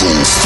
Evil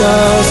stars,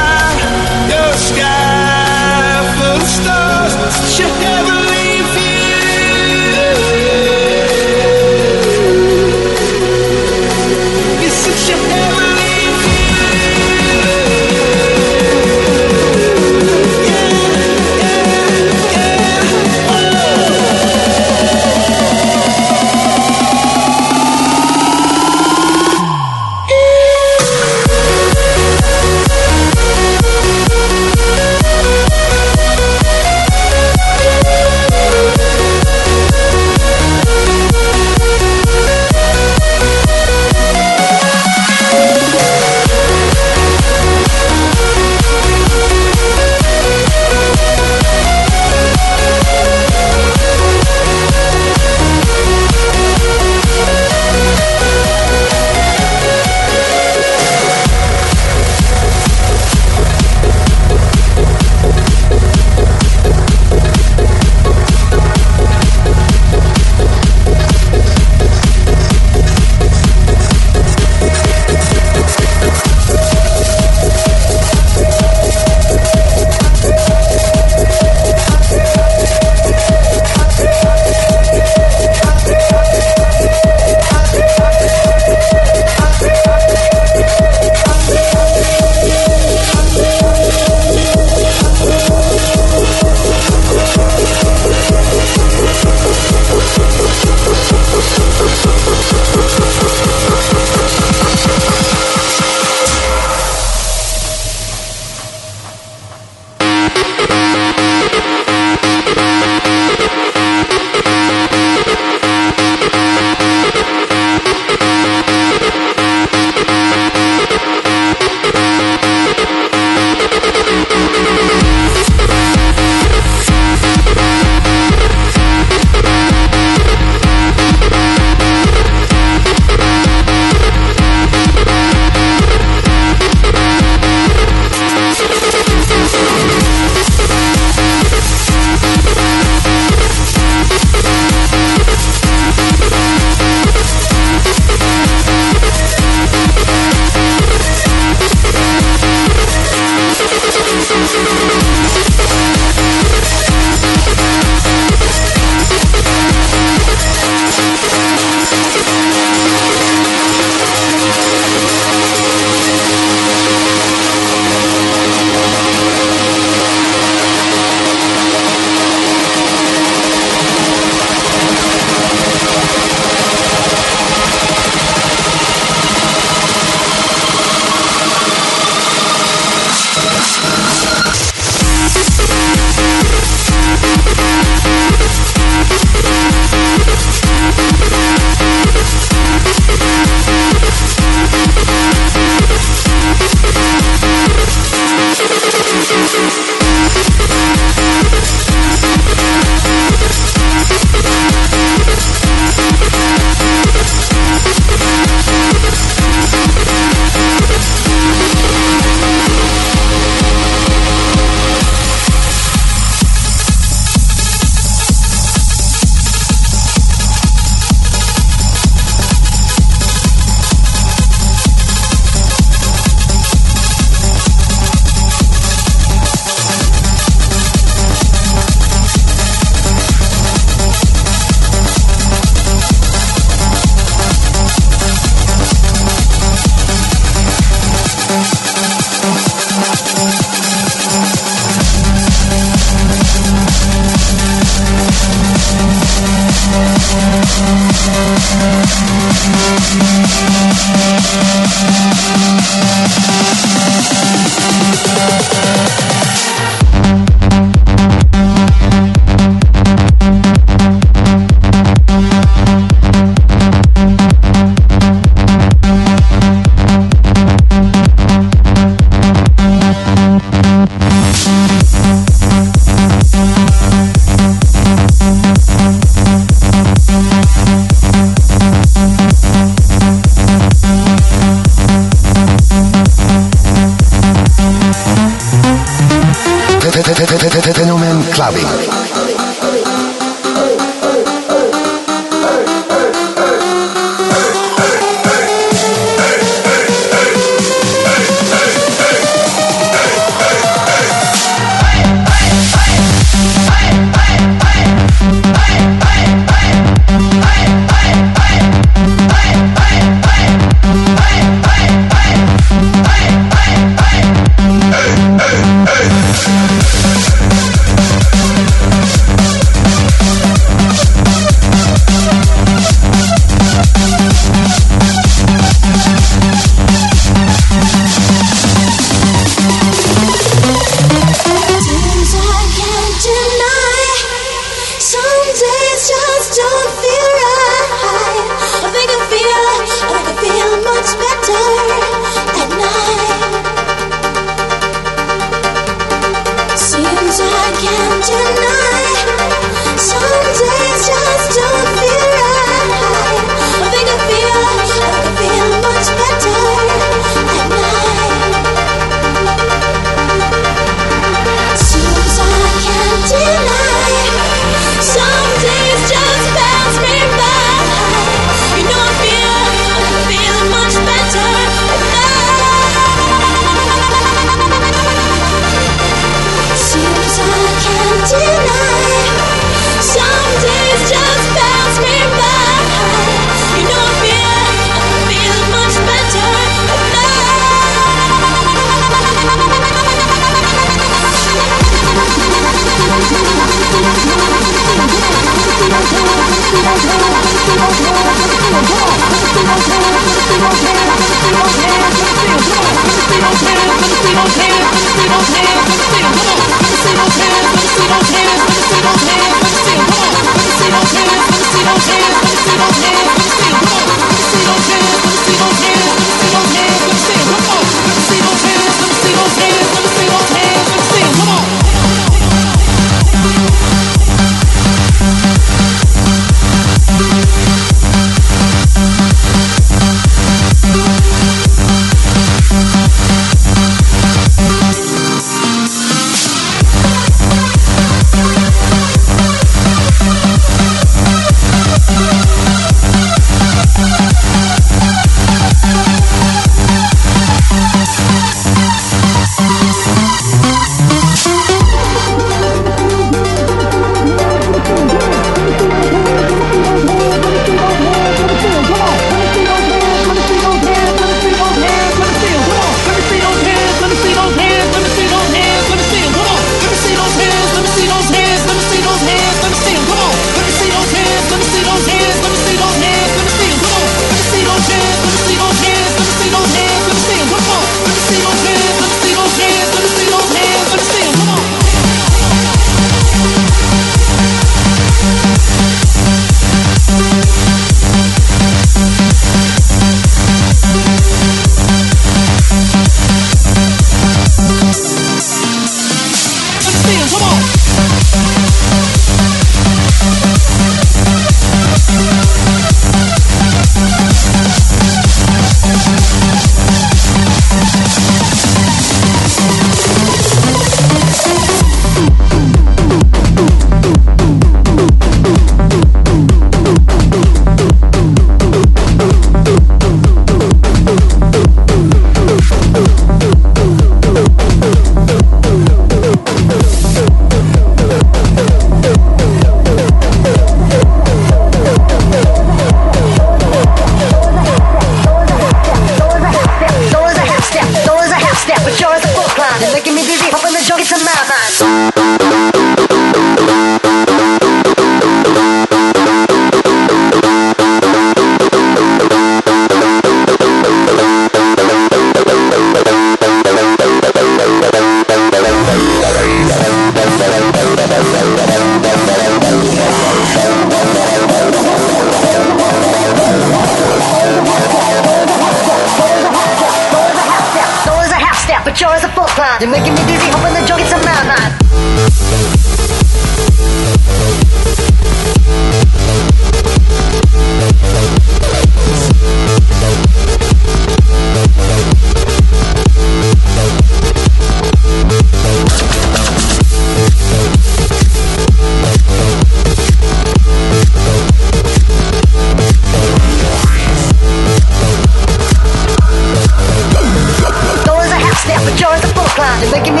Just like me.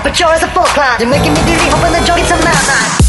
aperture is a full climb. You're making me dizzy, hoping the joint's some mountain.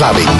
clave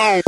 Oh.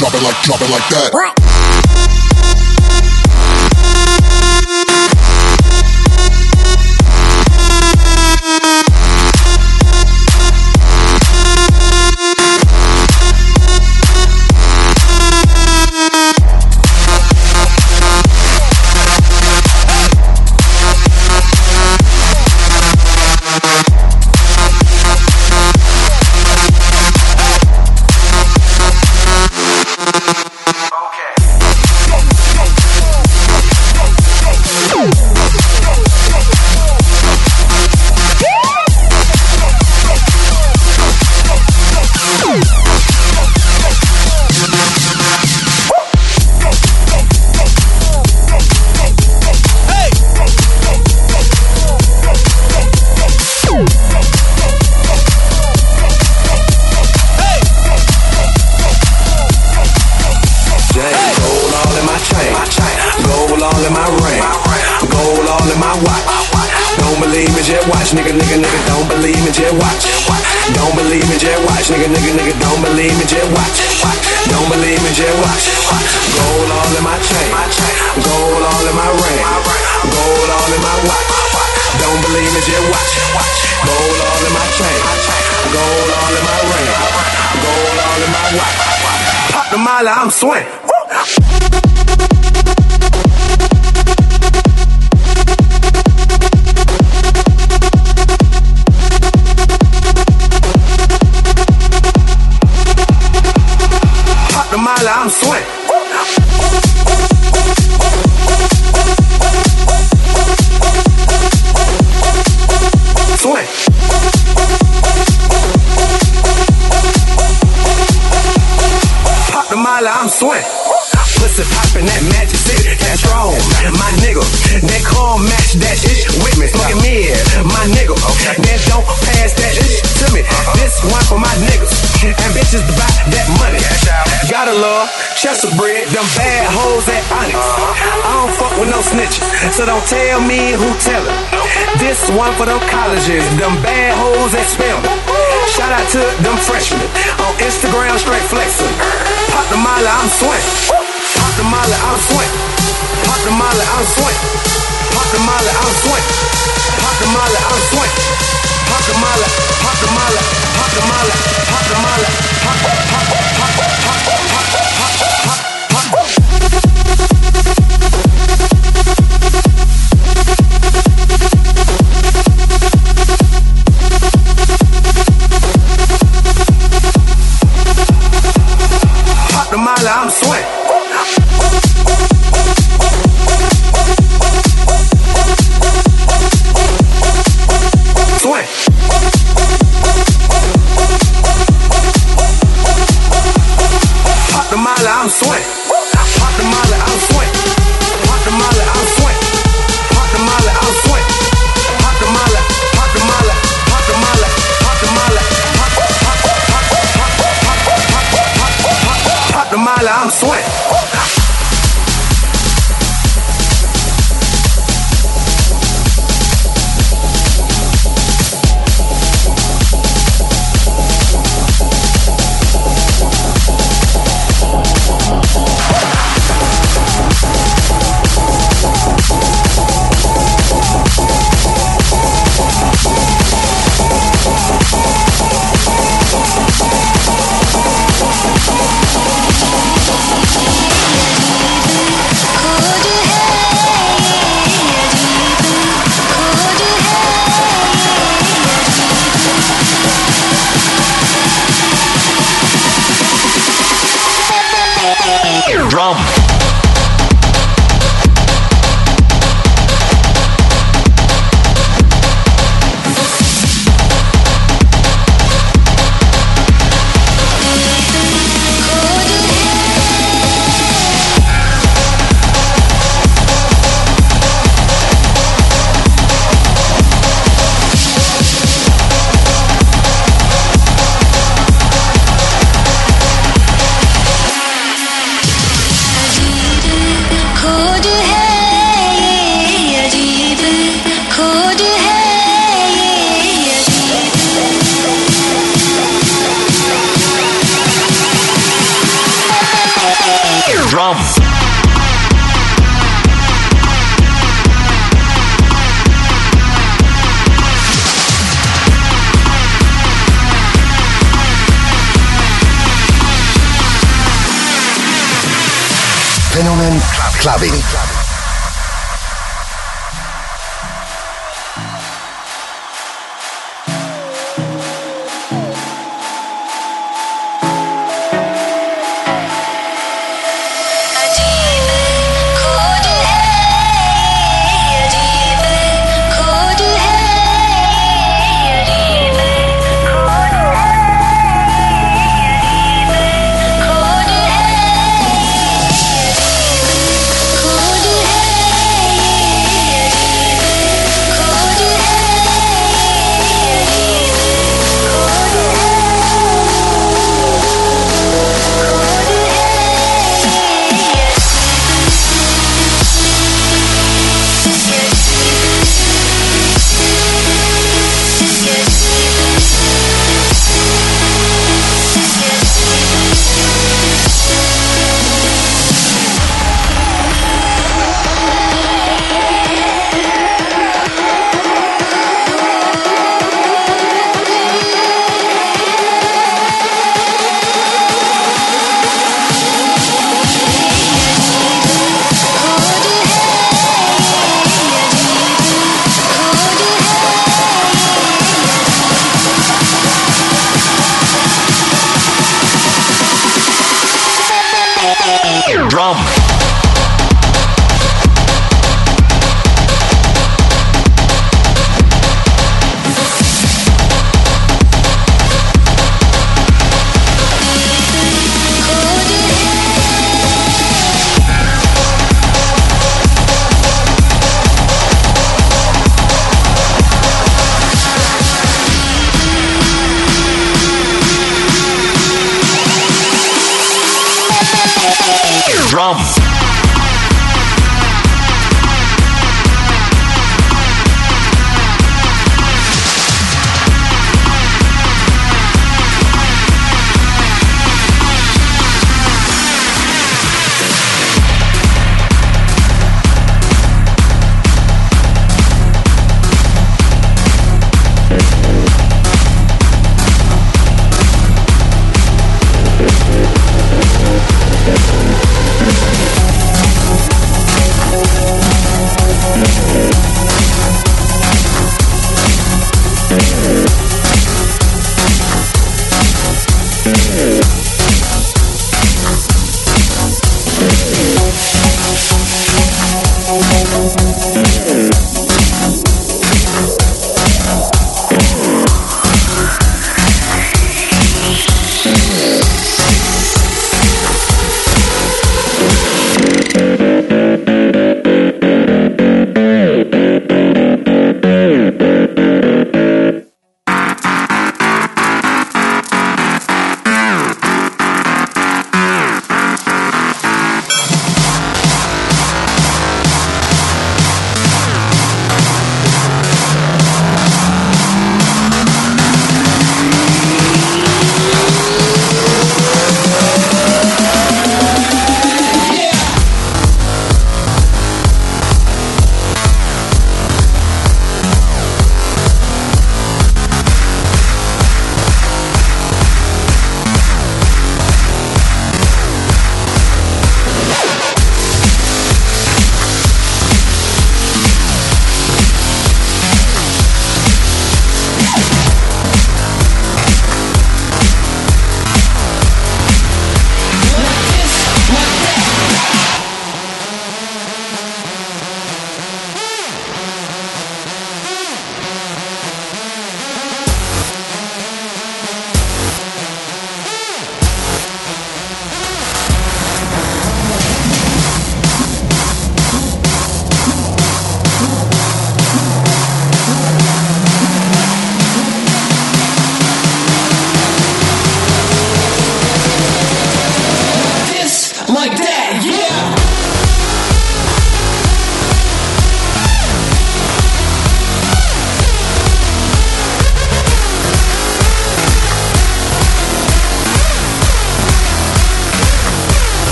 Drop it like, drop it like that. Gold all in my ring, gold all in my watch. Don't believe me, just watch. Gold all in my chain, gold all in my ring, gold all in my watch. Pop the mile, I'm swing. Pussy poppin' that magic city, that's wrong. My nigga, that call match that shit with me. Smoking me, my nigga. Then don't pass that shit to me. Uh-huh. This one for my niggas. And bitches to buy that money. Gotta love Chester bread, them bad hoes at Onyx. Uh-huh. I don't fuck with no snitches, so don't tell me who tellin'. This one for them colleges, them bad hoes at Spelman. Shout out to them freshmen on Instagram, straight flexin'. Pop the molly, I'm swing. Pop the molly, I'm swing. Pop the molly, I'm swing. Pop the molly, I'm swing. Pop the molly, I'm swing. Pop the molly, pop the molly, pop the molly, pop the molly, pop, pop, pop, pop, pop, pop, pop, swing. Clubbing.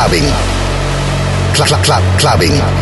clubbing. Club, club, clubbing.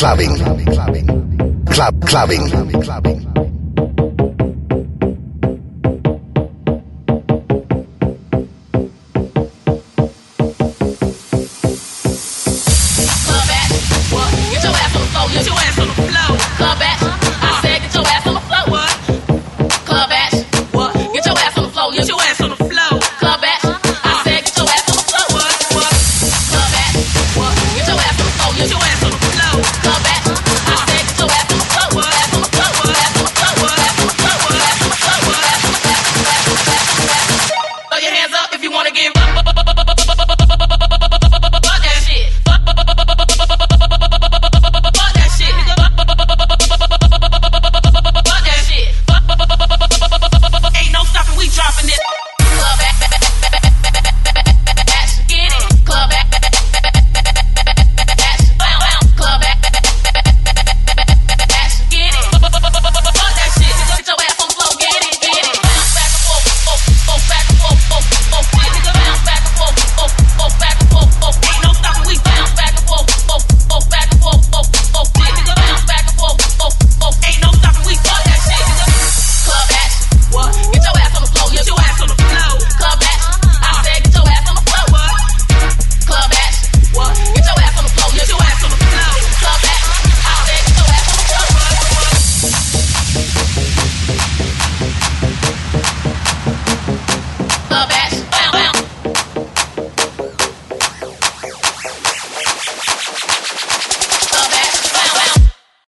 Clubbing. Clubbing. Club clubbing.